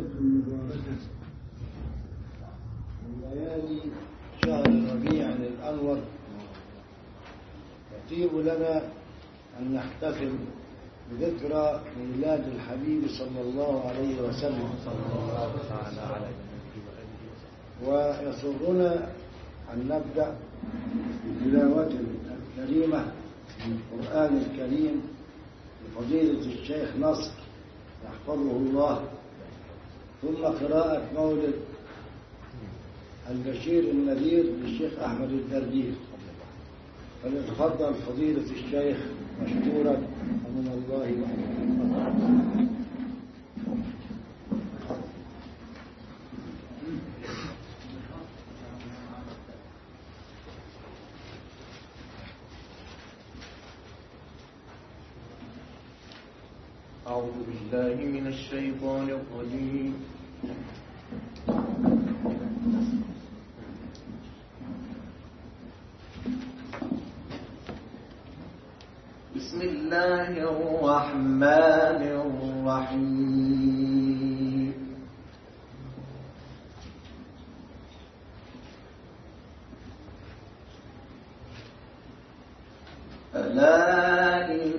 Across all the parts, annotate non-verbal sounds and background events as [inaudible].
ليلة مباركة من ليالي شهر ربيع الأنور يطيب لنا أن نحتفل بذكرى ميلاد الحبيب صلى الله عليه وسلم. ويسرنا أن نبدأ بتلاوة الكريمة من القرآن الكريم لفضيلة الشيخ نصر يحفظه الله. ثم قراءة مولد البشير النذير للشيخ أحمد الدردير. فليتفضل فضيلة الشيخ مشكورا ومن الله وحده أعوذ بالله من الشيطان الرجيم. بسم الله الرحمن الرحيم. ألا إن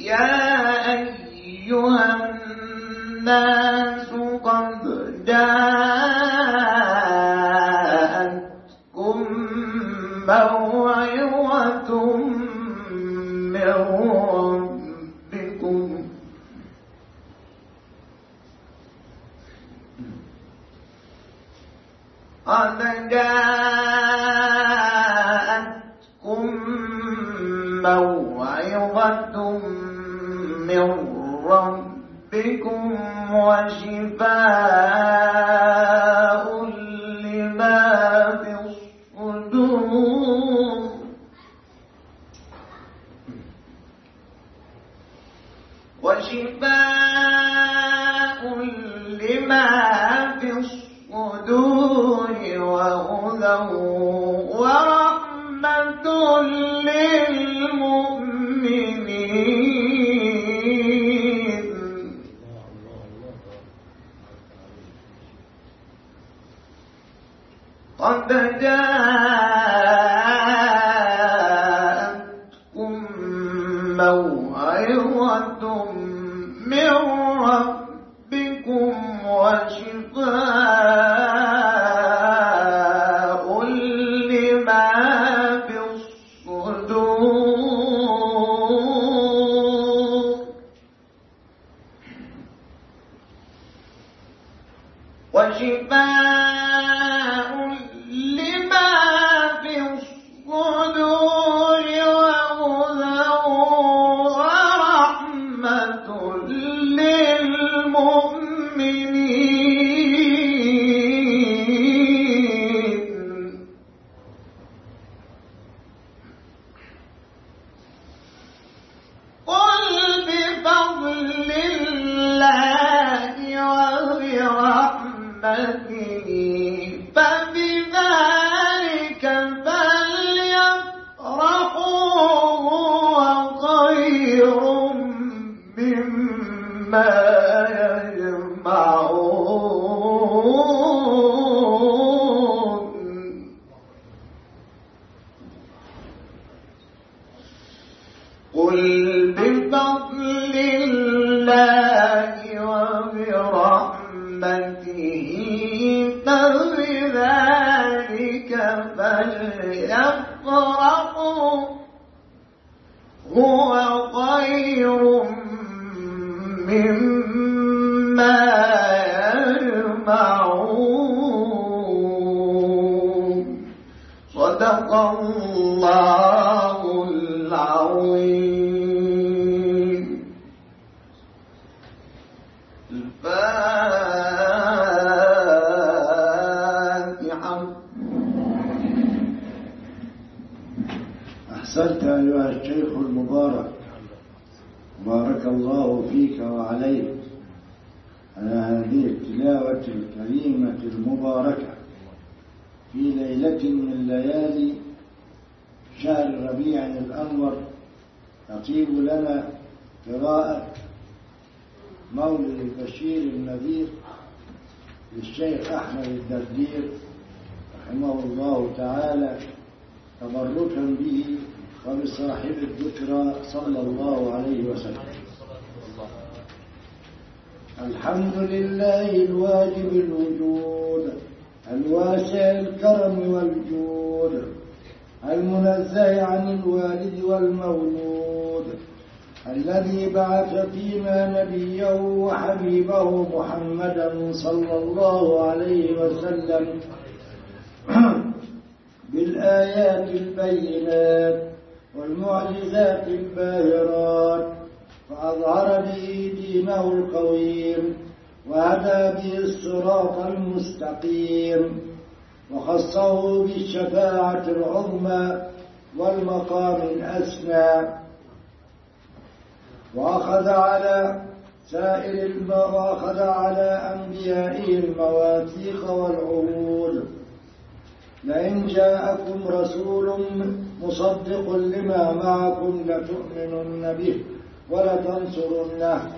يا أيها الناس قد جاءتكم موعظة من ربكم. قد جاءتكم وشفاء أحسنت أيها الشيخ المبارك. بارك الله فيك وعليك. على هذه التلاوة الكريمة المباركة. في ليلة من ليالي شهر ربيع الأنور تطيب لنا قراءة مولد البشير النذير للشيخ أحمد الدردير رحمه الله تعالى تبركا به وبصاحب الذكرى صلى الله عليه وسلم. الحمد لله الواجب الوجود الواسع الكرم والجود المنزه عن الوالد والمولود الذي بعث فينا نبيه وحبيبه محمدا صلى الله عليه وسلم. [clears throat] بالآيات البينات والمعجزات الباهرات فأظهر به دينه القويم وهدى به الصراط المستقيم وخصه بالشفاعة العظمى والمقام الأسنى وأخذ على سائر. وأخذ على أنبيائه المواثيق والعهود لئن جاءكم رسول مصدق لما معكم لتؤمنن به ولتنصرنه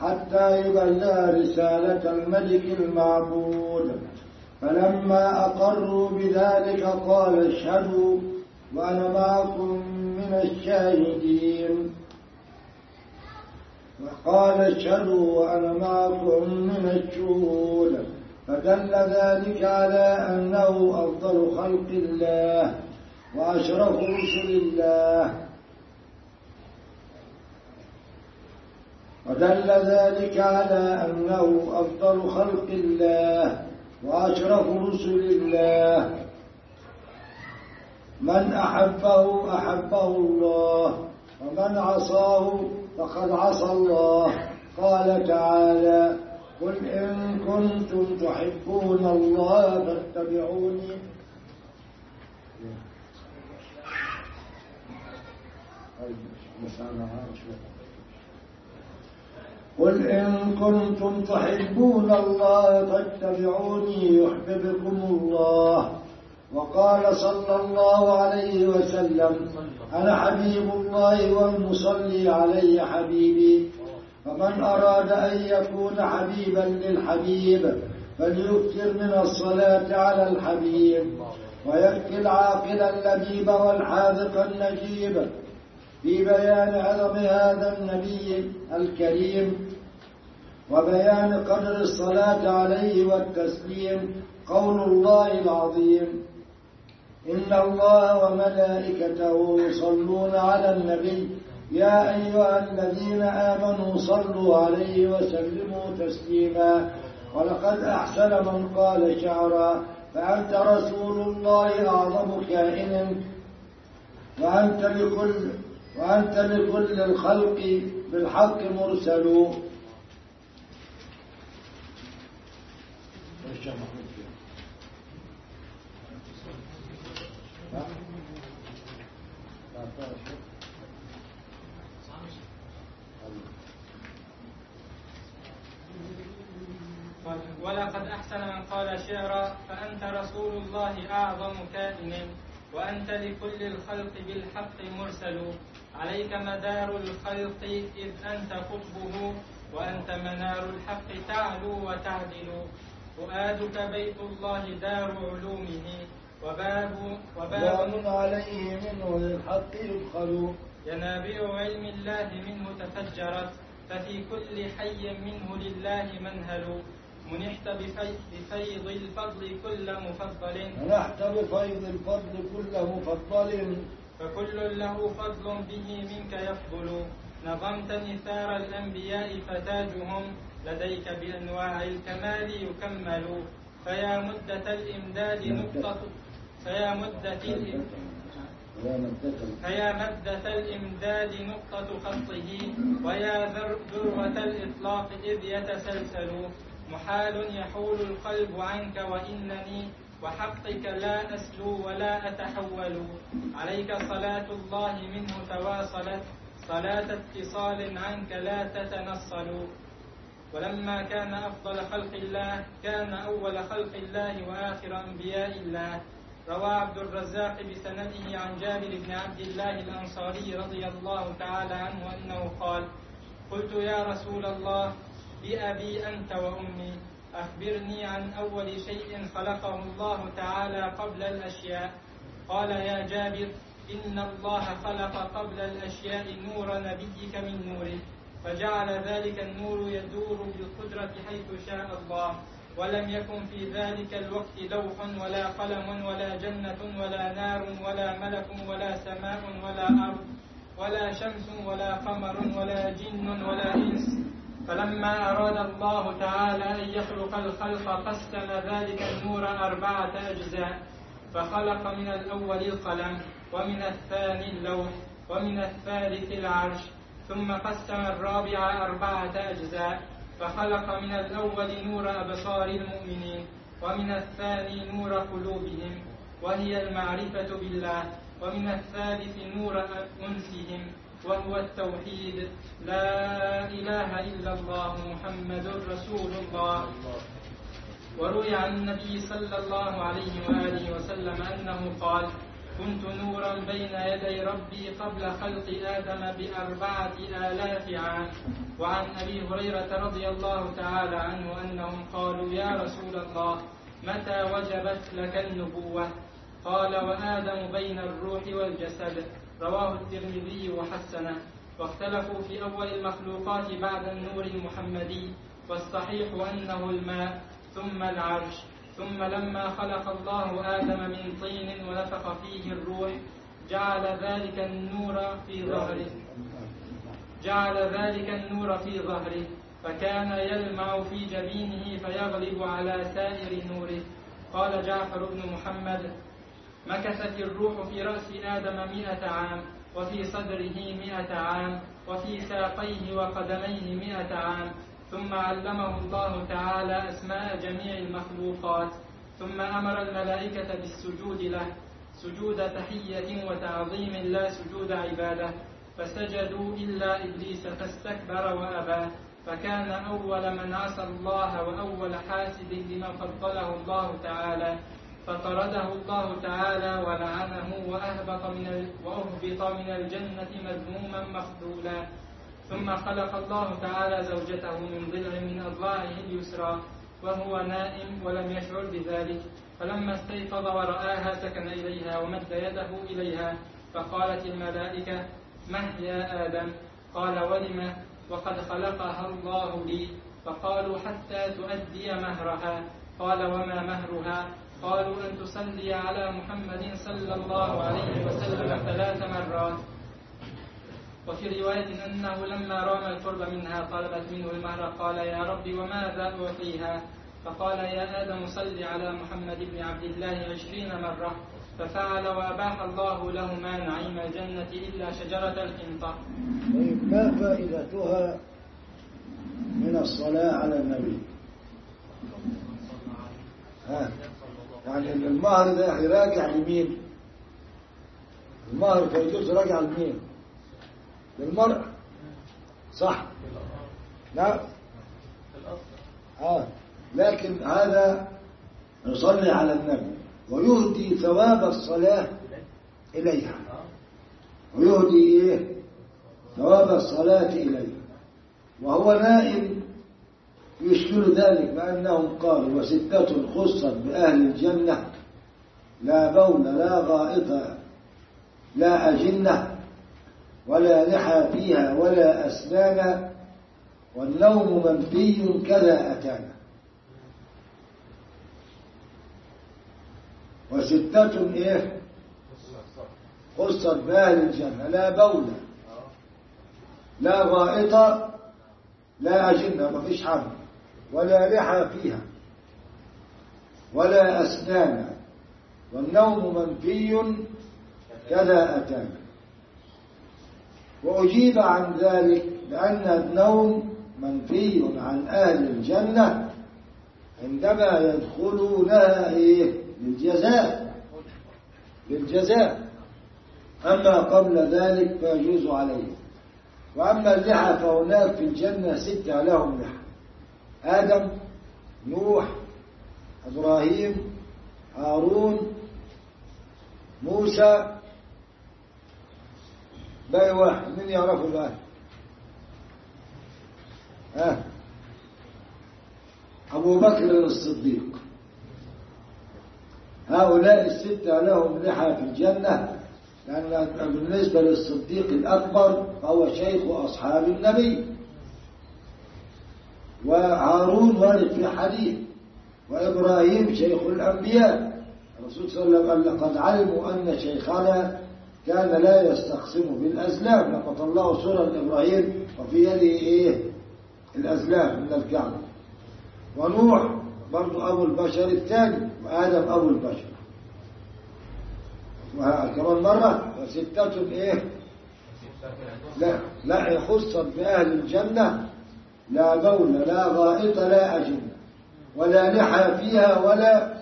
حتى يبلغ رسالة الملك المعبود. فلما أقروا بذلك قال اشهدوا وأنا معكم من الشاهدين. وقال اشهدوا وأنا معكم من الشهود. فدل ذلك على أنه أفضل خلق الله وأشرف رسل الله. ودل ذلك على أنه أفضل خلق الله وأشرف رسل الله. من أحبه أحبه الله ومن عصاه فقد عصى الله. قال تعالى قل إن كنتم تحبون الله فاتبعوني. قل إن كنتم تحبون الله فاتبعوني يحببكم الله. وقال صلى الله عليه وسلم أنا حبيب الله والمصلي علي حبيبي. فمن أراد أن يكون حبيبا للحبيب فليكثر من الصلاة على الحبيب ويأتي العاقل اللبيب والحاذق النجيب في بيان عظم هذا النبي الكريم وبيان قدر الصلاة عليه والتسليم قول الله العظيم إن الله وملائكته يصلون على النبي يا أيها الذين آمنوا صلوا عليه وسلموا تسليما. ولقد أحسن من قال شعرا. فأنت رسول الله أعظم كائن. وأنت لكل وأنت لكل الخلق بالحق مرسل. إيش يا محمود فيها؟ ها؟ تعطيها شيء؟ قال ولقد أحسن من قال شعرا فأنت رسول الله أعظم كائن وأنت لكل الخلق بالحق مرسل. عليك مدار الخلق إذ أنت قطبه وأنت منار الحق تعلو وتعدل. فؤادك بيت الله دار علومه وباب وباب باب عليه منه للحق يدخل. ينابيع علم الله منه تفجرت ففي كل حي منه لله منهل. منحت بفي- بفيض الفضل كل مفضل. منحت بفيض الفضل كل مفضل. فكل له فضل به منك يفضل. نظمت نثار الأنبياء فتاجهم. لديك بأنواع الكمال يكمل. فيا مدة الإمداد نقطة فيا مدة فيا مدة الإمداد نقطة خطه. ويا ذر- ذروة الإطلاق إذ يتسلسل. محال يحول القلب عنك وإنني وحقك لا أسلو ولا أتحول عليك صلاة الله منه تواصلت. صلاة اتصال عنك لا تتنصل. ولما كان أفضل خلق الله كان أول خلق الله وآخر أنبياء الله. روى عبد الرزاق بسنده عن جابر بن عبد الله الأنصاري رضي الله تعالى عنه أنه قال قلت يا رسول الله بأبي أنت وأمي أخبرني عن أول شيء خلقه الله تعالى قبل الأشياء. قال يا جابر إن الله خلق قبل الأشياء نور نبيك من نوره فجعل ذلك النور يدور بالقدرة حيث شاء الله ولم يكن في ذلك الوقت لوح ولا قلم ولا جنة ولا نار ولا ملك ولا سماء ولا أرض ولا شمس ولا قمر ولا جن ولا إنس. فلما أراد الله تعالى أن يخلق الخلق قسم ذلك النور أربعة أجزاء فخلق من الأول القلم ومن الثاني اللوح ومن الثالث العرش ثم قسم الرابع أربعة أجزاء فخلق من الأول نور أبصار المؤمنين ومن الثاني نور قلوبهم وهي المعرفة بالله ومن الثالث نور أنسهم وهو التوحيد. لا إله إلا الله محمد رسول الله. وروي عن النبي صلى الله عليه وآله وسلم أنه قال كنت نورا بين يدي ربي قبل خلق آدم بأربعة آلاف عام. وعن أبي هريرة رضي الله تعالى عنه أنهم قالوا يا رسول الله متى وجبت لك النبوة؟ قال وآدم بين الروح والجسد. رواه الترمذي وحسنه واختلفوا في أول المخلوقات بعد النور المحمدي والصحيح أنه الماء ثم العرش ثم لما خلق الله آدم من طين ونفخ فيه الروح جعل ذلك النور في ظهره. جعل ذلك النور في ظهره فكان يلمع في جبينه فيغلب على سائر نوره. قال جعفر بن محمد مكثت الروح في رأس آدم مئة عام وفي صدره مئة عام وفي ساقيه وقدميه مئة عام. ثم علمه الله تعالى أسماء جميع المخلوقات. ثم أمر الملائكة بالسجود له. سجود تحية وتعظيم لا سجود عبادة. فسجدوا إلا إبليس فاستكبر وأبى. فكان أول من عصى الله وأول حاسد لما فضله الله تعالى. فطرده الله تعالى ولعنه وأهبط من. وأهبط من الجنة مذموما مخذولا ثم خلق الله تعالى زوجته من ضلع من أضلاعه اليسرى وهو نائم ولم يشعر بذلك. فلما استيقظ ورآها سكن إليها ومد يده إليها فقالت الملائكة مه يا آدم؟ قال ولم؟ وقد خلقها الله لي. فقالوا حتى تؤدي مهرها. قال وما مهرها؟ قالوا أن تصلي على محمد صلى الله عليه وسلم ثلاث مرات. وفي رواية أنه لما رام القرب منها طلبت منه المهر قال يا رب وماذا أعطيها؟ فقال يا آدم صل على محمد بن عبد الله عشرين مرة. ففعل وأباح الله لهما نعيم الجنة إلا شجرة الحنطة. طيب ما فائدتها من الصلاة على النبي؟ ها؟ يعني المهر ده راجع لمين؟ المهر فيجوز راجع لمين؟ للمرأة صح؟ لا. آه. لكن هذا يصلي على النبي ويهدي ثواب الصلاة إليها. ويهدي إيه؟ ثواب الصلاة إليها. وهو نائم يشكل ذلك بأنهم قالوا وستة خصت بأهل الجنة. لا بول لا غائط لا أجنة ولا لحى فيها ولا أسنان والنوم منفي كذا أتانا. وستة إيه؟ خصت بأهل الجنة. لا بول لا غائط لا أجنة ما فيش حمل ولا لحى فيها ولا أسنان والنوم منفي كذا أتانا وأجيب عن ذلك بأن النوم منفي عن أهل الجنة عندما يدخلونها إيه؟ للجزاء للجزاء. أما قبل ذلك فيجوز عليه وأما اللحى فهناك في الجنة ستة لهم لحى آدم نوح إبراهيم هارون موسى. باقي واحد من يعرفه بقى ها؟ أبو بكر الصديق. هؤلاء الستة لهم لحى في الجنة لأن بالنسبة للصديق الأكبر فهو شيخ أصحاب النبي. وهارون وارد في حديث وإبراهيم شيخ الأنبياء. الرسول صلى الله عليه وسلم قال لقد علموا أن شيخنا كان لا يستقسم بالأزلام لما طلعوا سورة إبراهيم وفي يده إيه؟ الأزلام من الكعبة. ونوح برضو أبو البشر الثاني وآدم أبو البشر. وكمان مرة وستة إيه؟ لا لا يخص بأهل الجنة. لا بول لا غائط لا أجنة ولا لحى فيها ولا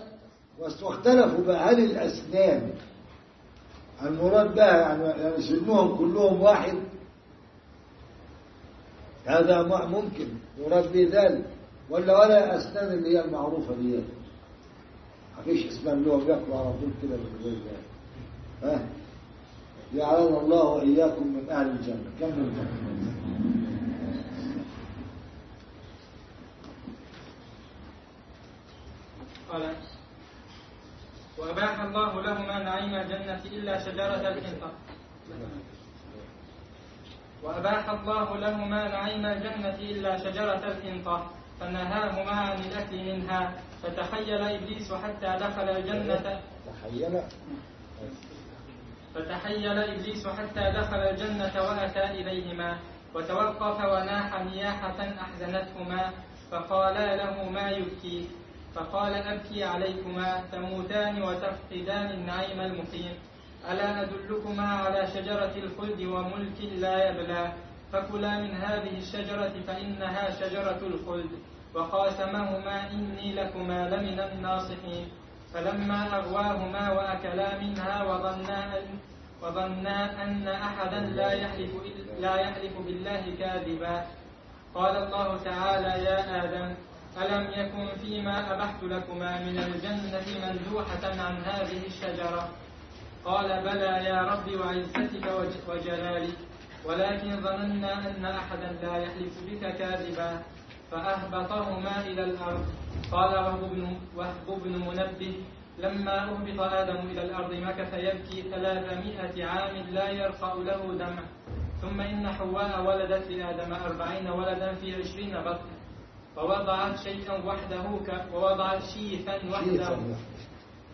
واختلفوا بقى. هل الأسنان المراد بها يعني سنهم كلهم واحد؟ هذا ممكن يراد به ذلك. ولا ولا أسنان اللي هي المعروفة دي. ما فيش أسنان اللي هو بياكلوا على طول كده من غير ذلك. ها؟ جعلنا الله وإياكم من أهل الجنة. كم من قال وأباح الله لهما نعيم الجنة إلا شجرة الحنطة وأباح الله لهما نعيم الجنة إلا شجرة الحنطة فنهاهما عن الأكل منها. فتخيل إبليس حتى دخل الجنة. تخيل. فتحيل إبليس حتى دخل الجنة وأتى إليهما. وتوقف وناح نياحة أحزنتهما. فقالا له ما يبكي. فقال أبكي عليكما تموتان وتفقدان النعيم المقيم. ألا أدلكما على شجرة الخلد وملك لا يبلى. فكلا من هذه الشجرة فإنها شجرة الخلد. وقاسمهما إني لكما لمن الناصحين. فلما أغواهما وأكلا منها وظنا أن وظنا أن أحدا لا يحلف لا يحلف بالله كاذبا. قال الله تعالى يا آدم ألم يكن فيما أبحت لكما من الجنة مندوحة عن هذه الشجرة؟ قال بلى يا رب وعزتك وجلالك ولكن ظننا أن أحدا لا يحلف بك كاذبا فأهبطهما إلى الأرض. قال وهب بن, وهب بن منبه لما أهبط آدم إلى الأرض مكث يبكي ثلاثمائة عام لا يرفع له دمع. ثم إن حواء ولدت لآدم أربعين ولدا في عشرين بطن. ووضعت شيئا وحده ك... ووضعت شيثا وحده.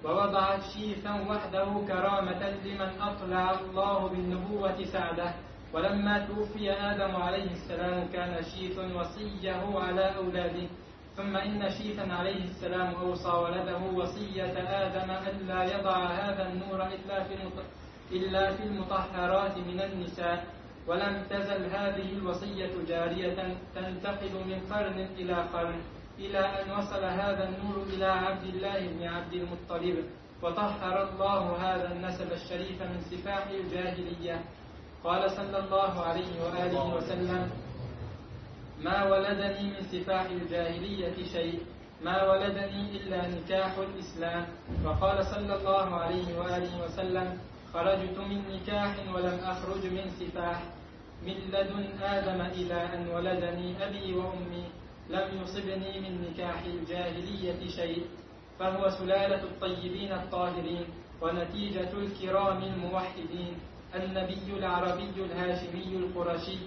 ووضعت شيثا وحده كرامة لمن أطلع الله بالنبوة سعده. ولما توفي آدم عليه السلام كان شيث وصية على أولاده. ثم إن شيثا عليه السلام أوصى ولده وصية آدم ألا يضع هذا النور إلا في إلا في المطهرات من النساء. ولم تزل هذه الوصية جارية تنتقل من قرن إلى قرن إلى أن وصل هذا النور إلى عبد الله بن عبد المطلب وطهر الله هذا النسب الشريف من سفاح الجاهلية. قال صلى الله عليه وآله وسلم ما ولدني من سفاح الجاهلية شيء ما ولدني إلا نكاح الإسلام. وقال صلى الله عليه وآله وسلم خرجت من نكاح ولم أخرج من سفاح. من لدن آدم إلى أن ولدني أبي وأمي لم يصبني من نكاح الجاهلية شيء فهو سلالة الطيبين الطاهرين ونتيجة الكرام الموحدين النبي العربي الهاشمي القرشي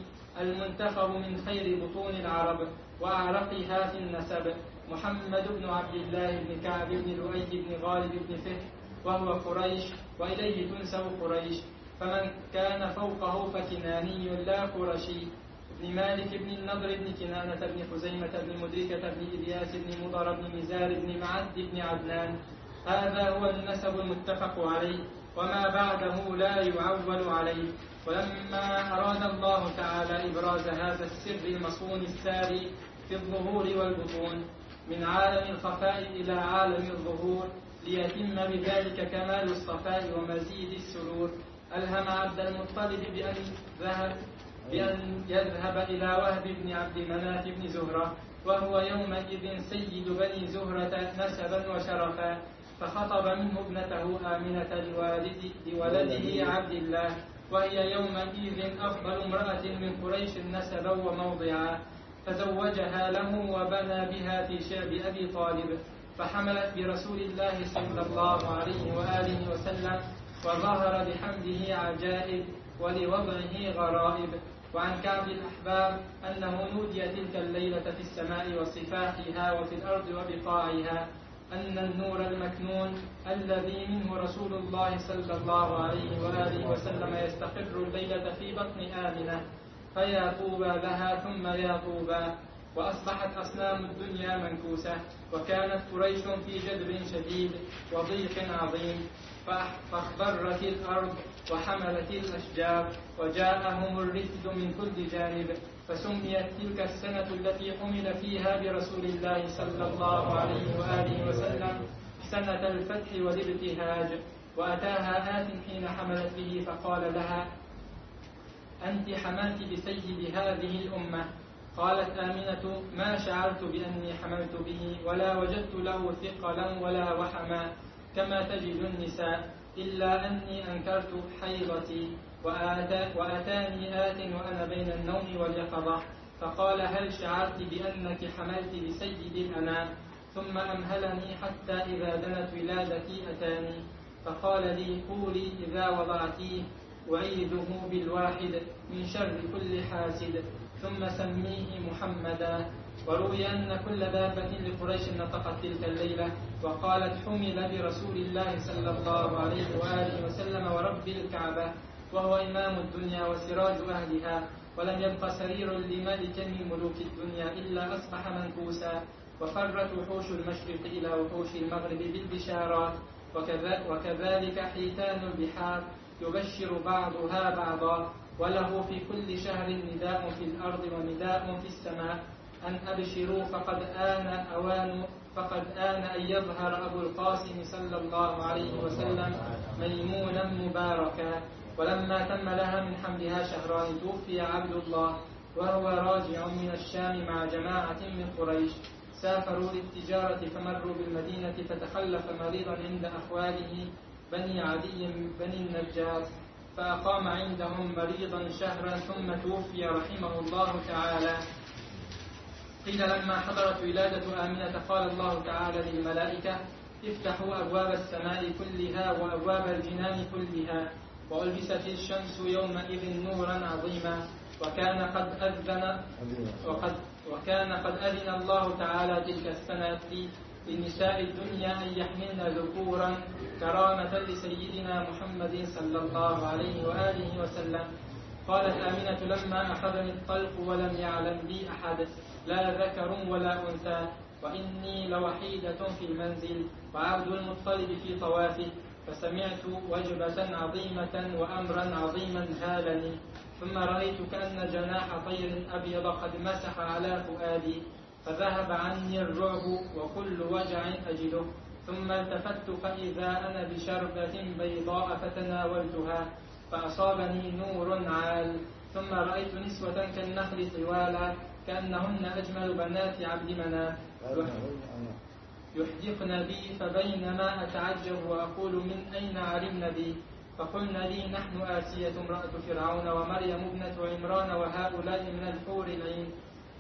المنتخب من خير بطون العرب وأعرقها في النسب محمد بن عبد الله بن كعب بن لؤي بن غالب بن فهر وهو قريش وإليه تنسب قريش. فمن كان فوقه فكناني لا قرشي. بن مالك بن النضر بن كنانة بن خزيمة بن مدركة بن إلياس بن مضر بن مزار بن معد بن عدنان. هذا هو النسب المتفق عليه. وما بعده لا يعول عليه. ولما أراد الله تعالى إبراز هذا السر المصون الساري في الظهور والبطون من عالم الخفاء إلى عالم الظهور ليتم بذلك كمال الصفاء ومزيد السرور. ألهم عبد المطلب بأن ذهب بأن يذهب إلى وهب بن عبد مناف بن زهرة وهو يومئذ سيد بني زهرة نسبا وشرفا فخطب منه ابنته آمنة لوالد لولده عبد الله وهي يومئذ أفضل امرأة من قريش نسبا وموضعا فزوجها له وبنى بها في شعب أبي طالب فحملت برسول الله صلى الله عليه وآله وسلم وظهر بحمده عجائب ولوضعه غرائب. وعن كعب الأحباب أنه نودي تلك الليلة في السماء وصفاحها وفي الأرض وبقاعها أن النور المكنون الذي منه رسول الله صلى الله عليه وآله وسلم يستقر الليلة في بطن آمنة. فيا طوبى لها ثم يا طوبى وأصبحت أصنام الدنيا منكوسة وكانت قريش في جدب شديد وضيق عظيم. فاخضرت الأرض وحملت الأشجار وجاءهم الرفد من كل جانب. فسميت تلك السنة التي حمل فيها برسول الله صلى الله عليه وآله وسلم سنة الفتح والابتهاج. وأتاها آت حين حملت به فقال لها أنت حملت بسيد هذه الأمة. قالت آمنة ما شعرت بأني حملت به ولا وجدت له ثقلا ولا وحما كما تجد النساء إلا أني أنكرت حيضتي وآتا وأتاني آت وأنا بين النوم واليقظة. فقال هل شعرت بأنك حملت بسيد الأنام؟ ثم أمهلني حتى إذا دنت ولادتي أتاني. فقال لي قولي إذا وضعتيه أعيده بالواحد من شر كل حاسد. ثم سميه محمدا. وروي أن كل دابة لقريش نطقت تلك الليلة وقالت حمل برسول الله صلى الله عليه وآله وسلم ورب الكعبة وهو إمام الدنيا وسراج أهلها ولم يبق سرير لملك من ملوك الدنيا إلا أصبح منكوسا. وفرت وحوش المشرق إلى وحوش المغرب بالبشارات. وكذلك حيتان البحار يبشر بعضها بعضا. وله في كل شهر نداء في الأرض ونداء في السماء. أن أبشروا فقد آن أوان فقد آن أن يظهر أبو القاسم صلى الله عليه وسلم ميمونا مباركا. ولما تم لها من حملها شهران توفي عبد الله وهو راجع من الشام مع جماعة من قريش. سافروا للتجارة فمروا بالمدينة فتخلف مريضا عند أخواله بني عدي بني النجار. فأقام عندهم مريضا شهرا ثم توفي رحمه الله تعالى. قيل لما حضرت ولادة آمنة قال الله تعالى للملائكة افتحوا أبواب السماء كلها وأبواب الجنان كلها وألبست الشمس يومئذ نورا عظيما وكان قد أذن. وقد وكان قد أذن الله تعالى تلك السنة لنساء الدنيا أن يحملن ذكورا كرامة لسيدنا محمد صلى الله عليه وآله وسلم. قالت آمنة لما أخذني الطلق ولم يعلم بي أحد لا ذكر ولا أنثى وإني لوحيدة في المنزل وعبد المطلب في طوافه فسمعت وجبة عظيمة وأمرا عظيما هالني. ثم رأيت كأن جناح طير أبيض قد مسح على فؤادي. فذهب عني الرعب وكل وجع أجده ثم التفت فإذا أنا بشربة بيضاء فتناولتها فأصابني نور عال. ثم رأيت نسوة كالنخل طوالا كأنهن أجمل بنات عبد مناف. يحدقن بي فبينما أتعجب وأقول من أين علمن بي؟ فقلن لي نحن آسية امرأة فرعون ومريم ابنة عمران وهؤلاء من الحور العين.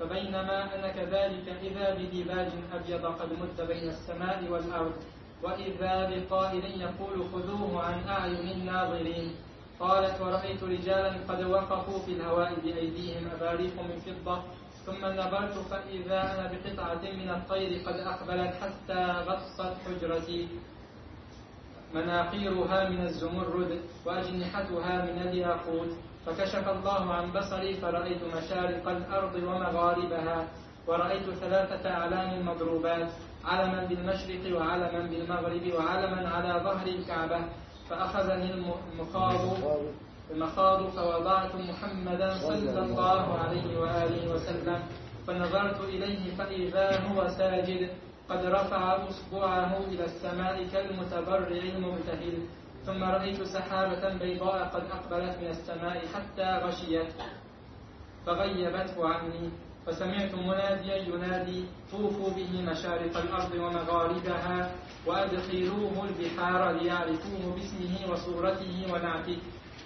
فبينما أنا كذلك إذا بديباج أبيض قد مد بين السماء والأرض وإذا بقائل يقول خذوه عن أعين الناظرين. قالت ورأيت رجالا قد وقفوا في الهواء بأيديهم أباريق من فضة ثم نظرت فإذا أنا بقطعة من الطير قد أقبلت حتى غطت حجرتي. مناقيرها من الزمرد وأجنحتها من الياقوت. فكشف الله عن بصري فرأيت مشارق الأرض ومغاربها ورأيت ثلاثة أعلام مضروبات علما بالمشرق وعلما بالمغرب وعلما على ظهر الكعبة فأخذني المخاض المخاض فوضعت محمدا صلى الله عليه وآله وسلم فنظرت إليه فإذا هو ساجد قد رفع أصبعه إلى السماء كالمتبرع المبتهل. ثم رأيت سحابة بيضاء قد أقبلت من السماء حتى غشيت فغيبته عني فسمعت مناديا ينادي طوفوا به مشارق الأرض ومغاربها وأدخلوه البحار ليعرفوه باسمه وصورته ونعته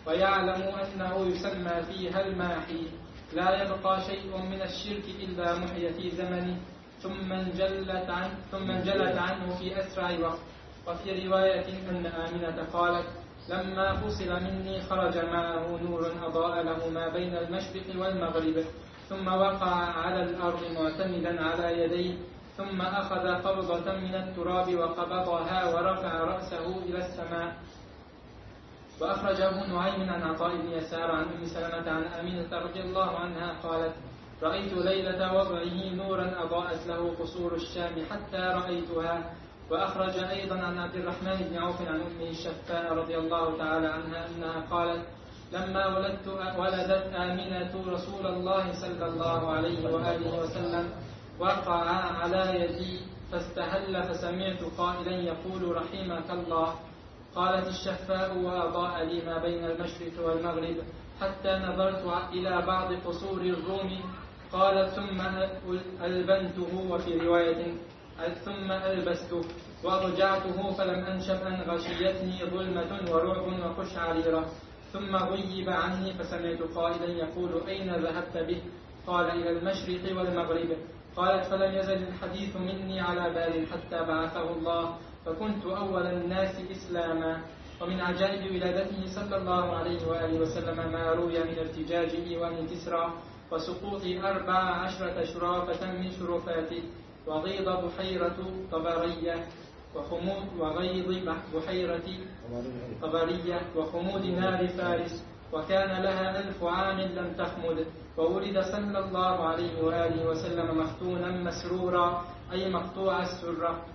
ويعلموا أنه يسمى فيها الماحي لا يبقى شيء من الشرك إلا محي في زمنه ثم انجلت عنه ثم انجلت عنه في أسرع وقت. وفي رواية أن آمنة قالت لما فصل مني خرج معه نور أضاء له ما بين المشرق والمغرب ثم وقع على الأرض معتمدا على يديه ثم أخذ قبضة من التراب وقبضها ورفع رأسه إلى السماء. وأخرج أبو نعيم عن عطاء بن يسار عن أم سلمة عن آمنة رضي الله عنها قالت رأيت ليلة وضعه نورا أضاءت له قصور الشام حتى رأيتها وأخرج أيضا عن عبد الرحمن بن عوف عن أمه الشفاء رضي الله تعالى عنها أنها قالت لما ولدت ولدت آمنة رسول الله صلى الله عليه وآله وسلم وقع على يدي فاستهل فسمعت قائلا يقول رحمك الله. قالت الشفاء وأضاء لي ما بين المشرق والمغرب حتى نظرت إلى بعض قصور الروم. قالت ثم ألبنته وفي رواية ثم ألبسته وأرجعته فلم أنشب أن غشيتني ظلمة ورعب وقشعريرة ثم غيب عني فسمعت قائلا يقول أين ذهبت به؟ قال إلى المشرق والمغرب. قالت فلم يزل الحديث مني على بال حتى بعثه الله فكنت أول الناس إسلاما. ومن عجائب ولادته صلى الله عليه وآله وسلم ما روي من ارتجاجه ومن كسرى وسقوط أربع عشرة شرافة من شرفاته. وغيض بحيرة طبرية وخمود وغيض بحيرة طبرية وخمود نار فارس. وكان لها ألف عام لم تخمد وولد صلى الله عليه وآله وسلم مختونا مسرورا أي مقطوع السرة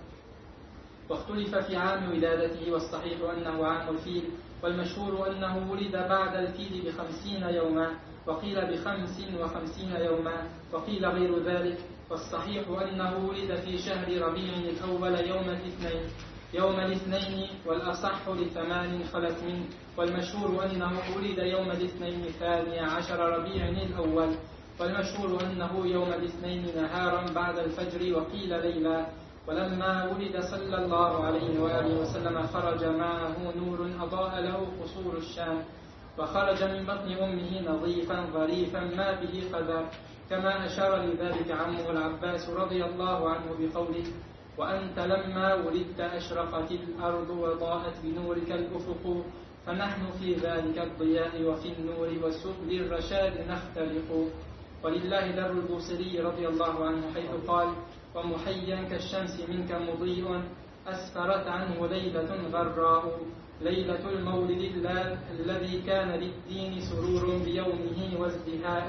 واختلف في عام ولادته والصحيح أنه عام الفيل. والمشهور أنه ولد بعد الفيل بخمسين يوما وقيل بخمس وخمسين يوما وقيل غير ذلك. والصحيح أنه ولد في شهر ربيع الأول يوم الاثنين يوم الاثنين والأصح لثمان خلت منه. والمشهور أنه ولد يوم الاثنين الثاني عشر ربيع الأول. والمشهور أنه يوم الاثنين نهارا بعد الفجر وقيل ليلا. ولما ولد صلى الله عليه وآله وسلم خرج معه نور أضاء له قصور الشام. وخرج من بطن أمه نظيفا ظريفا ما به قدر. كما أشار لذلك عمه العباس رضي الله عنه بقوله وأنت لما ولدت أشرقت الأرض وضاءت بنورك الأفق فنحن في ذلك الضياء وفي النور وسبل الرشاد نختلق. ولله در البوصري رضي الله عنه حيث قال ومحيا كالشمس منك مضيء أسفرت عنه ليلة غراء ليلة المولد الذي كان للدين سرور بيومه وازدهاء.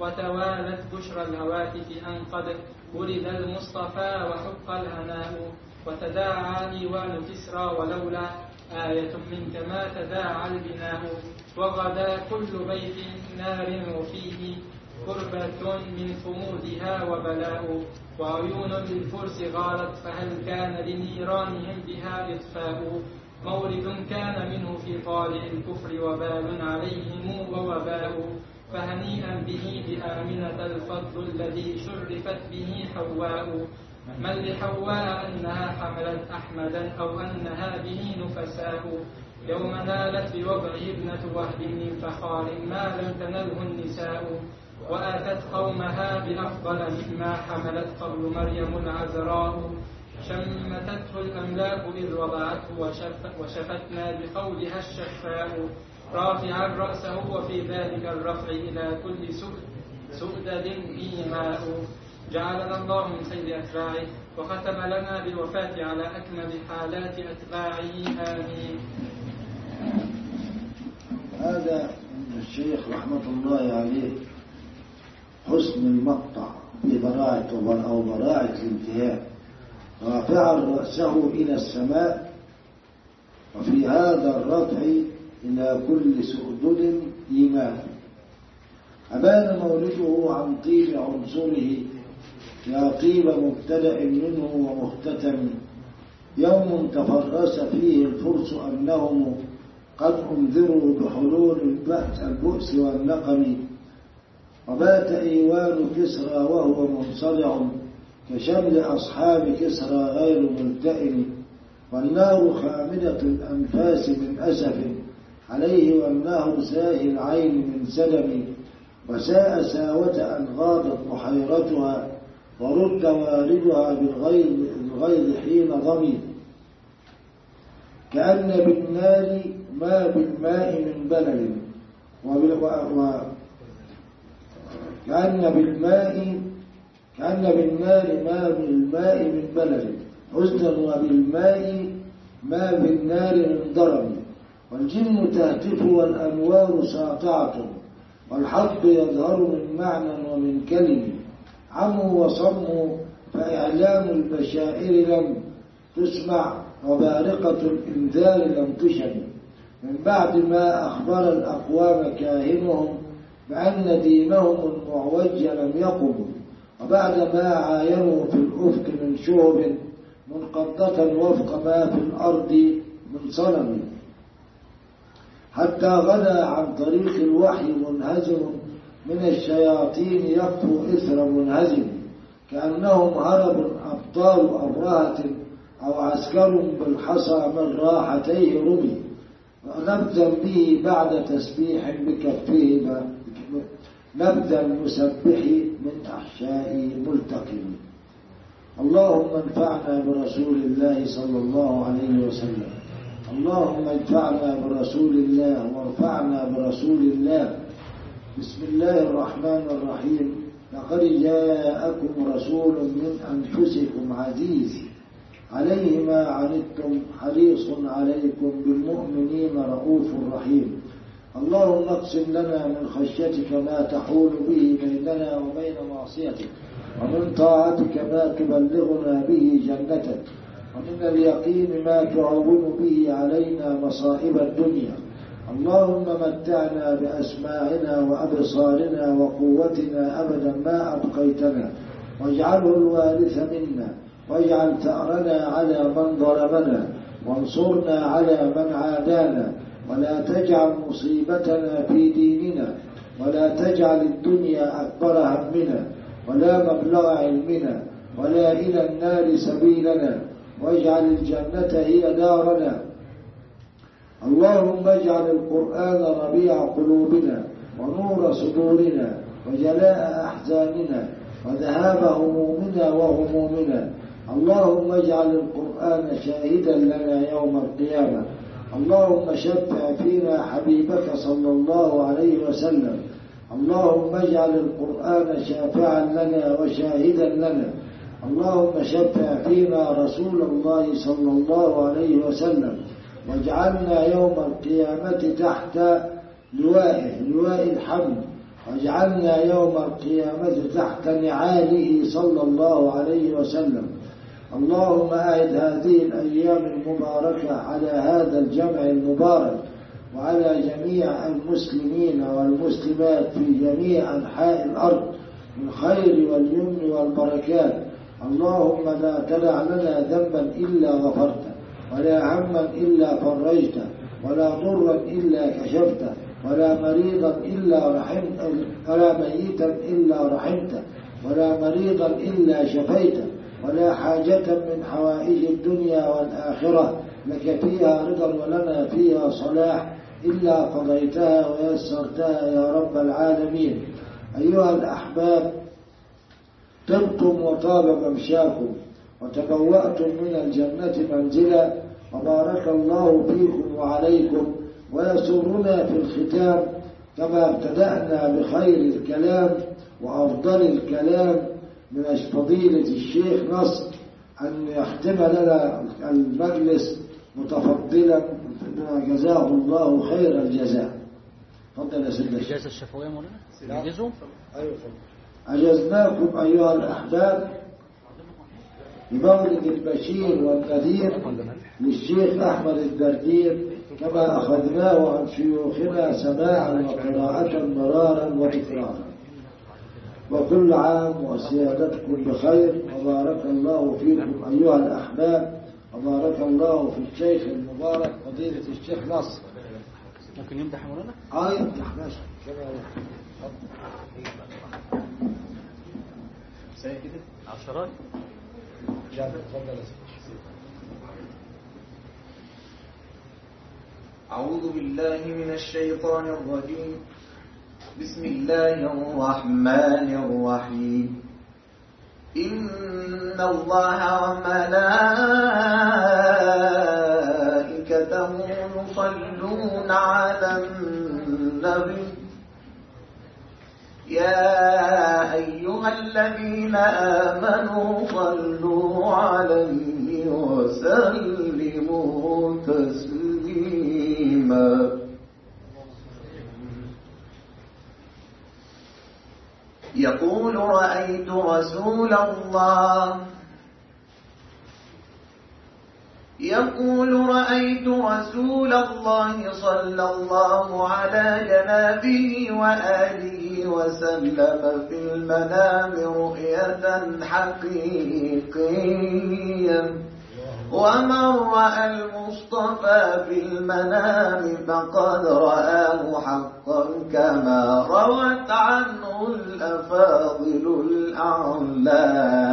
وتوالت بشرى الهواتف أن قد ولد المصطفى وحق الهناء وتداعى إيوان كسرى ولولا آية منك ما تداعى البناء وغدا كل بيت نار وفيه قربة من صمودها وبلاء وعيون للفرس غارت فهل كان لنيرانهم بها إطفاء مورد كان منه في طالع الكفر وبال عليهم ووباء فهنيئا به بآمنة الفضل الذي شرفت به حواء. من لحواء أنها حملت أحمدا أو أنها به نفساء. يوم نالت بوضعه ابنة وهب من فخار ما لم تنله النساء. وآتت قومها بأفضل مما حملت قبل مريم العذراء. شمتته الأملاك إذ وضعته وشف وشفتنا بقولها الشفاء. رافعا رأسه وفي ذلك الرفع إلى كل سؤد سؤدد إيماء جعلنا الله من خير أتباعه وختم لنا بالوفاة على أكمل حالات أتباعه. آمين. هذا الشيخ رحمة الله عليه حسن المقطع ببراعة أو براعة الانتهاء. رافعا رأسه إلى السماء. وفي هذا الرفع إلى كل سؤدد إيمان. أبان مولده عن طيب عنصره يا طيب مبتدأ منه ومختتم. يوم تفرس فيه الفرس أنهم قد أنذروا بحلول البأس البؤس والنقم. وبات إيوان كسرى وهو منصدع كشمل أصحاب كسرى غير ملتئم. والنار خامدة الأنفاس من أسف. عليه والنهر ساهي العين من سلم وساء ساوة أن غاضت بحيرتها ورد والدها بالغيظ حين ضمي كأن بالنار ما بالماء من بلل. كأن بالماء كأن بالنار ما بالماء من بلل حزنا وبالماء ما بالنار من ضرب والجن تهتف والأنوار ساطعة والحق يظهر من معنى ومن كلم. عموا وصموا فإعلام البشائر لم تسمع وبارقة الإنذار لم تشم من بعد ما أخبر الأقوام كاهنهم بأن دينهم المعوج لم يقم. وبعد ما عاينوا في الأفق من شعب منقضة وفق ما في الأرض من صنم. حتى غدا عن طريق الوحي منهزم من الشياطين يقفو إثر منهزم كأنهم هرب أبطال أبرهة أو عسكر بالحصى من راحتيه رمي. نبذا به بعد تسبيح بكفه نبذا المسبح من أحشاء ملتقم. اللهم انفعنا برسول الله صلى الله عليه وسلم. اللهم انفعنا برسول الله وارفعنا برسول الله. بسم الله الرحمن الرحيم. لقد جاءكم رسول من أنفسكم عزيز. عليه ما عنتم حريص عليكم بالمؤمنين رؤوف رحيم. اللهم اقسم لنا من خشيتك ما تحول به بيننا وبين معصيتك ومن طاعتك ما تبلغنا به جنتك. ومن اليقين ما تعون به علينا مصائب الدنيا. اللهم متعنا بأسماعنا وأبصارنا وقوتنا أبدا ما أبقيتنا. واجعله الوارث منا. واجعل ثأرنا على من ظلمنا. وانصرنا على من عادانا. ولا تجعل مصيبتنا في ديننا. ولا تجعل الدنيا أكبر همنا. ولا مبلغ علمنا. ولا إلى النار سبيلنا. واجعل الجنة هي دارنا. اللهم اجعل القرآن ربيع قلوبنا ونور صدورنا وجلاء أحزاننا وذهاب همومنا وغمومنا اللهم اجعل القرآن شاهدا لنا يوم القيامة. اللهم شفع فينا حبيبك صلى الله عليه وسلم. اللهم اجعل القرآن شافعا لنا وشاهدا لنا. اللهم شفع فينا رسول الله صلى الله عليه وسلم واجعلنا يوم القيامة تحت لوائه لواء الحمد. واجعلنا يوم القيامة تحت نعاله صلى الله عليه وسلم. اللهم أعد هذه الأيام المباركة على هذا الجمع المبارك وعلى جميع المسلمين والمسلمات في جميع أنحاء الأرض بالخير واليمن والبركات. اللهم لا تدع لنا ذنبا إلا غفرته ولا هما إلا فرجته ولا ضرا إلا كشفته ولا مريضا إلا رحمت ولا ميتا إلا رحمته ولا مريضا إلا شفيته ولا حاجة من حوائج الدنيا والآخرة لك فيها رضا ولنا فيها صلاح إلا قضيتها ويسرتها يا رب العالمين. أيها الأحباب طبتم وطاب ممشاكم وتبوأتم من الجنة منزلا وبارك الله فيكم وعليكم ويسرنا في الختام كما ابتدأنا بخير الكلام وأفضل الكلام من فضيلة الشيخ نصر أن يختم لنا المجلس متفضلا جزاه الله خير الجزاء. تفضل يا الشيخ الإجازة الشفوية مولانا؟ نجزهم أيوة أجزناكم أيها الأحباب. بمولد البشير والنذير للشيخ أحمد الدردير كما أخذناه عن شيوخنا سماعا وقراءة مرارا وتكرارا وكل عام وسيادتكم بخير وبارك الله فيكم أيها الأحباب. وبارك الله في الشيخ المبارك فضيلة الشيخ نصر ممكن يمدح مولانا؟ آه يفتح ماشي. عشرات جابر تفضل يا سيدي. أعوذ بالله من الشيطان الرجيم. بسم الله الرحمن الرحيم. إن الله وملائكته يصلون على النبي. يا أيها الذين آمنوا صلوا عليه وسلموا تسليما. يقول رأيت رسول الله. يقول رأيت رسول الله صلى الله على جنابه وآله وسلم في المنام رؤية حقيقية. ومن رأى المصطفى في المنام فقد رآه حقا كما روت عنه الأفاضل الأعلام.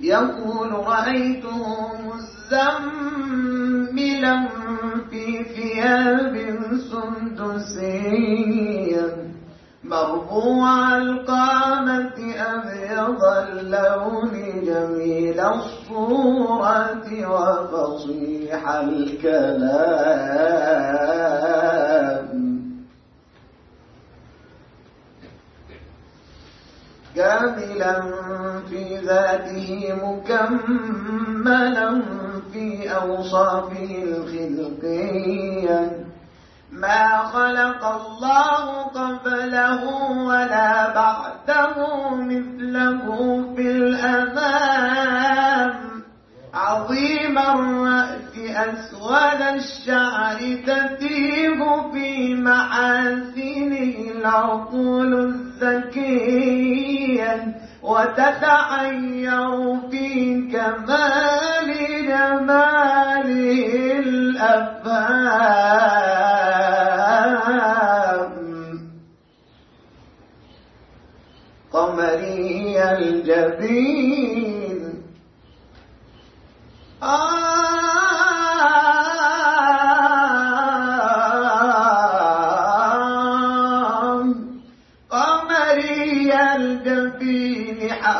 يقول رأيته مزملا في ثياب سندسية مرفوع القامة أبيض اللون جميل الصورة وفصيح الكلام. كاملا في ذاته مكملا في أوصافه الخلقية. ما خلق الله قبله ولا بعده مثله في الأمام عظيم الرأس أسود الشعر تتيب في محاسنه العقول الزكية. وتتعير في كمال جماله الأفهام. قمري الجبين. آه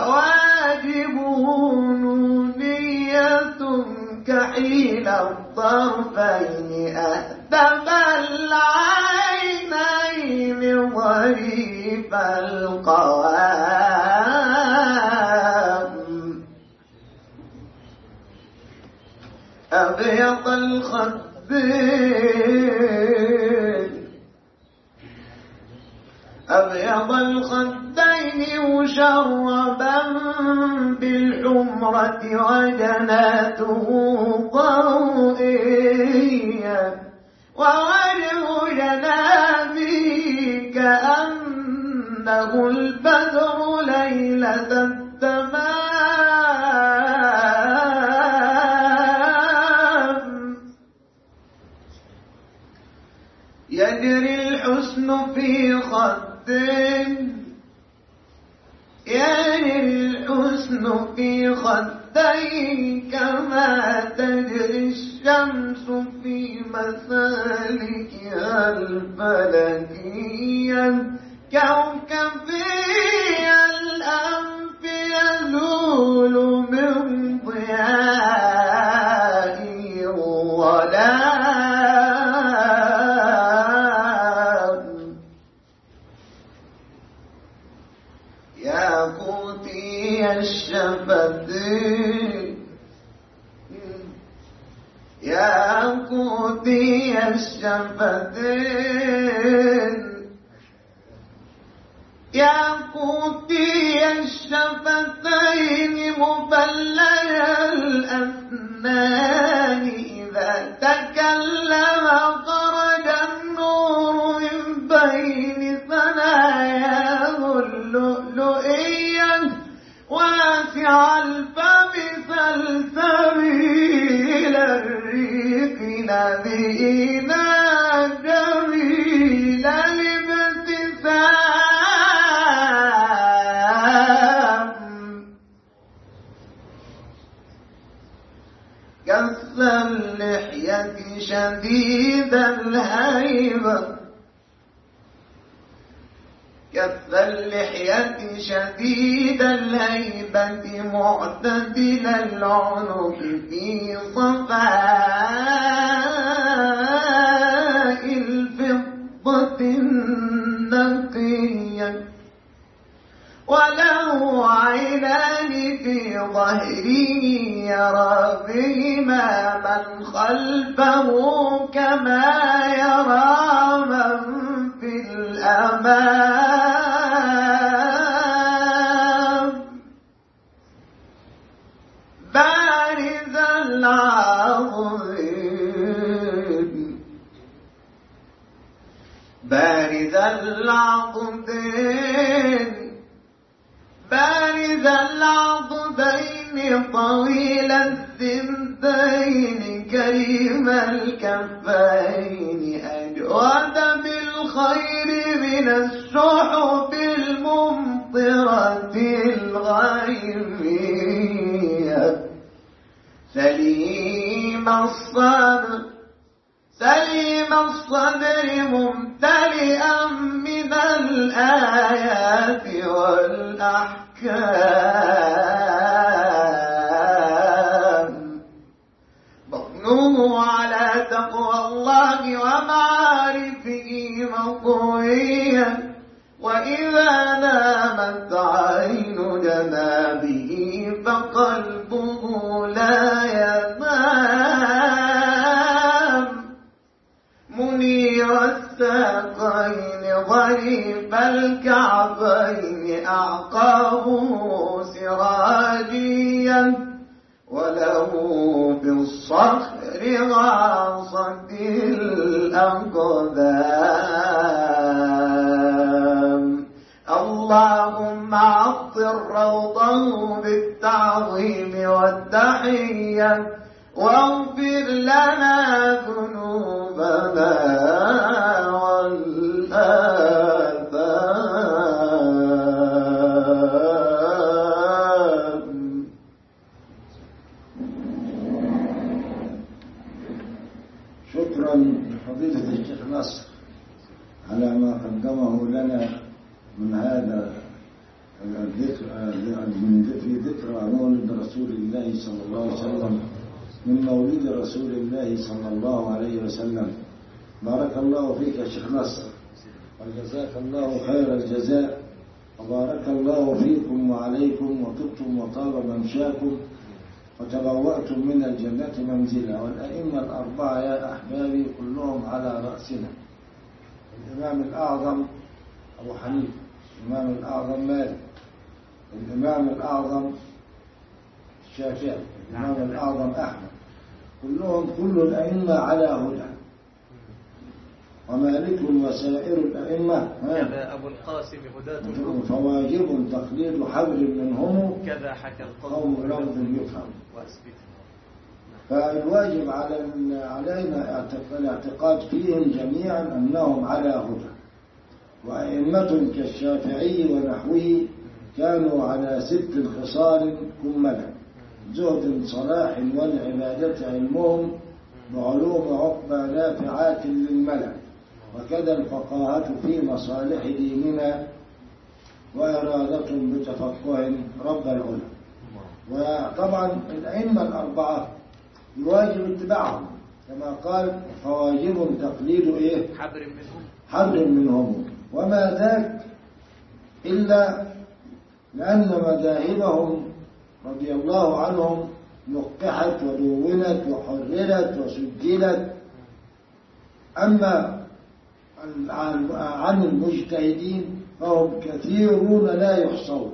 فواجبه نونية كحيل الطرفين أهدف العينين ظريف القوام. أبيض الخدين أبيض الخدين مشربا بالحمرة وجناته ضوئيا ووجه جنابه كأنه البدر ليلة التمام. يجري الحسن في خد يجري الحسن في خدين كما تجري الشمس في مسالكها الفلكية كوكبي الأنف يزول من ضيائه الظلام الشفتين يا قوتي الشفتين مبلي الأسنان إذا تكلم معتدل العنق في صفاء الفضة النقية. وله عينان في ظهره يرى بهما من خلفه كما يرى من في الأمام. طويل الثنتين كريم الكفين. أجود بالخير من السحب الممطرة الغيمية سليم الصدر سليم الصدر ممتلئا من الآيات والأحكام. الله ومعارفه مطويا وإذا نامت عين جنابه فقلبه لا ينام منير الساقين ظريف الكعبين أعقابه سراجيا وله بالصخر غاصة الأقدام. اللهم عطر روضه بالتعظيم والتحية واغفر لنا ذنوبنا والآثام لنا من هذا الذكر من في ذكرى مولد رسول الله صلى الله عليه وسلم من مولد رسول الله صلى الله عليه وسلم. بارك الله فيك يا شيخ نصر وجزاك الله خير الجزاء. وبارك الله فيكم وعليكم وطبتم وطاب ممشاكم. وتبوأتم من الجنة منزلا. والأئمة الأربعة يا أحبابي كلهم على رأسنا. الإمام الأعظم أبو حنيفة الإمام الأعظم مالك. الإمام الأعظم الشافعي الإمام الأعظم أحمد. كلهم كل الأئمة على هدى. ومالك وسائر الأئمة كذا أبو القاسم هداة فواجب تقليد حبر منهم. كذا حكى قوم القوم لفظ يفهم وأثبت فالواجب على علينا اعتق- الاعتقاد فيهم جميعا أنهم على هدى. وأئمة كالشافعي ونحوه كانوا على ست خصال كملا. زهد صلاح والعبادة علمهم وعلوم عقبى نافعات للملأ. وكذا الفقاهة في مصالح ديننا وإرادة بتفقه رب العلا وطبعا الأئمة الأربعة يواجب اتباعهم. كما قال فواجب تقليد إيه؟ حبر منهم. حبل منهم. وما ذاك إلا لأن مذاهبهم رضي الله عنهم نقحت ودونت وحررت وسجلت. أما عن- المجتهدين فهم كثيرون لا يحصون.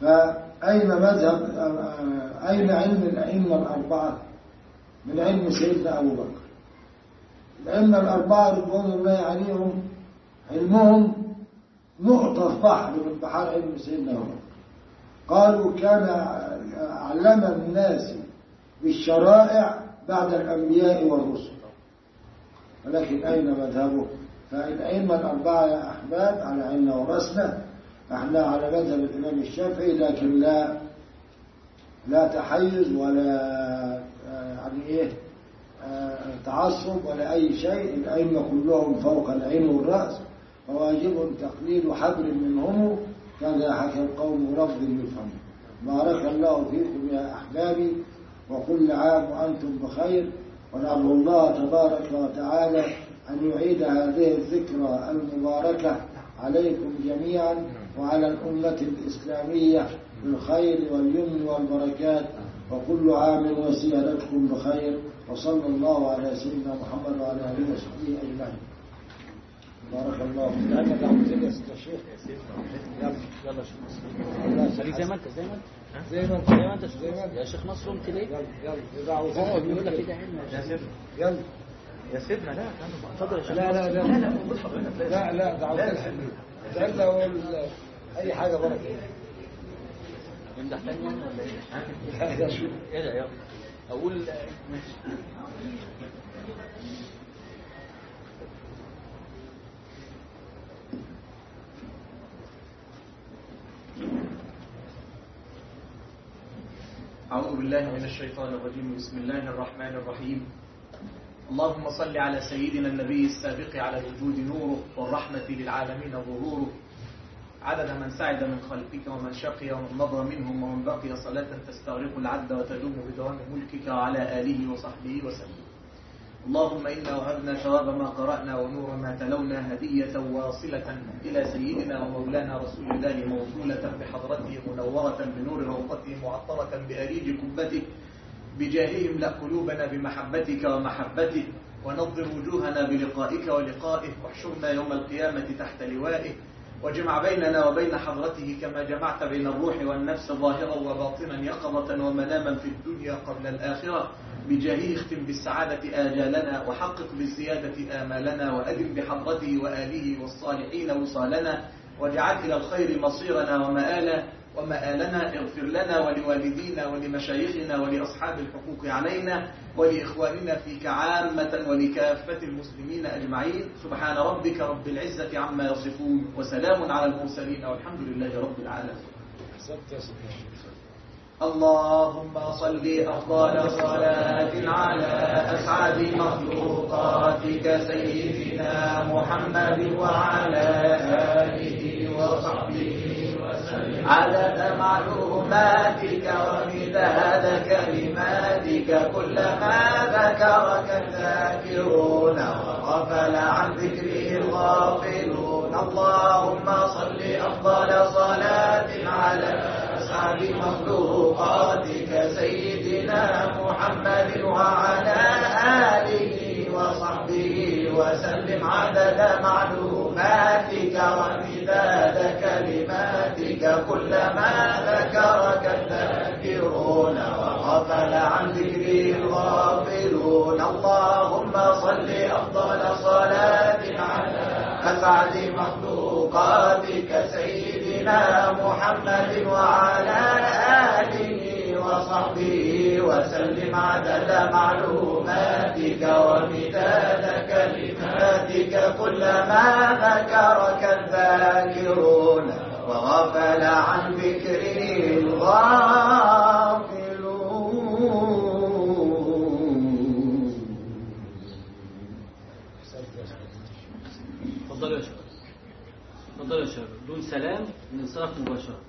فأين مذهب أين علم الأئمة الأربعة من علم سيدنا أبو بكر؟ الأئمة الأربعة رضوان الله عليهم علمهم نقطة بحر من بحار علم سيدنا بكر قالوا كان علم الناس بالشرائع بعد الأنبياء والرسل. ولكن أين مذهبه؟ فالأئمة الأربعة يا أحباب على عيننا ورأسنا إحنا على مذهب الإمام الشافعي لكن لا لا تحيز ولا آه، يعني آه، تعصب ولا أي شيء الأئمة كلهم فوق العين والرأس. فواجب تقليد حبل منهم كذا حكى القوم لفظ يفهم بارك الله فيكم يا أحبابي وكل عام وأنتم بخير. ونرجو الله تبارك وتعالى أن يعيد هذه الذكرى المباركة عليكم جميعا وعلى الأمة الإسلامية بالخير واليمن والبركات. وكل عام وسيادتكم بخير. وصلى الله على سيدنا محمد وعلى آله وصحبه أجمعين بارك الله فيك أنا دعوة زي يا ست الشيخ يلا يلا شيخ يلا خليك زي ما انت زي ما انت زي ما انت زي ما انت زي ما انت يا شيخ نصر قمت ليه؟ يلا يلا اقعد بيقول لك كده يا يا شيخ. سيدنا يلا يا سيدنا لا اتفضل يا شيخ لا لا لا لا لا لا لا دعوة الحبيب زلة ولا أي حاجة بركة نمدح تاني يعني ولا إيه؟ لا لا إيه ده يلا أقول ماشي أعوذ بالله من الشيطان الرجيم. بسم الله الرحمن الرحيم. اللهم صل على سيدنا النبي السابق على الوجود نوره والرحمة للعالمين ظهوره. عدد من سعد من خلقك ومن شقي ومن مضى منهم ومن بقي صلاة تستغرق العد وتدوم بدوام ملكك وعلى آله وصحبه وسلم. اللهم إنا وهبنا ثواب ما قرأنا ونور ما تلونا هدية واصلة إلى سيدنا ومولانا رسول الله موصولة بحضرته منورة بنور روضته معطرة بأريج كبته بجاههم لا قلوبنا بمحبتك ومحبته ونظر وجوهنا بلقائك ولقائه. واحشرنا يوم القيامة تحت لوائه. واجمع بيننا وبين حضرته كما جمعت بين الروح والنفس ظاهرا وباطنا يقظة ومناما في الدنيا قبل الآخرة. بجاهه اختم بالسعادة آجالنا وحقق بالزيادة آمالنا وأدم بحضرته وآله والصالحين وصالنا واجعل إلى الخير مصيرنا ومآلا ومآلنا اغفر لنا ولوالدينا ولمشايخنا ولأصحاب الحقوق علينا ولإخواننا فيك عامة ولكافة المسلمين أجمعين. سبحان ربك رب العزة عما يصفون وسلام على المرسلين والحمد لله رب العالمين. اللهم صل أفضل صلاة على أسعد مخلوقاتك سيدنا محمد وعلى آله وصحبه عدد معلوماتك ومداد كلماتك كلما ذكرك الذاكرون وغفل عن ذكره الغافلون. اللهم صل أفضل صلاة على أسعد مخلوقاتك سيدنا محمد وعلى آله وصحبه وسلم عدد معلوماتك ومداد كلماتك. كلما ذكرك الذاكرون وغفل عن ذكر الغافلون. اللهم صل أفضل صلاة على أسعد مخلوقاتك سيدنا محمد وعلى آله وصحبه وسلم عدد معلوماتك ومداد كلماتك. كلما ذكرك الذاكرون وغفل عن ذكره الغافلون. اتفضلوا يا شباب. اتفضلوا يا شباب. دون سلام الانصراف مباشرة.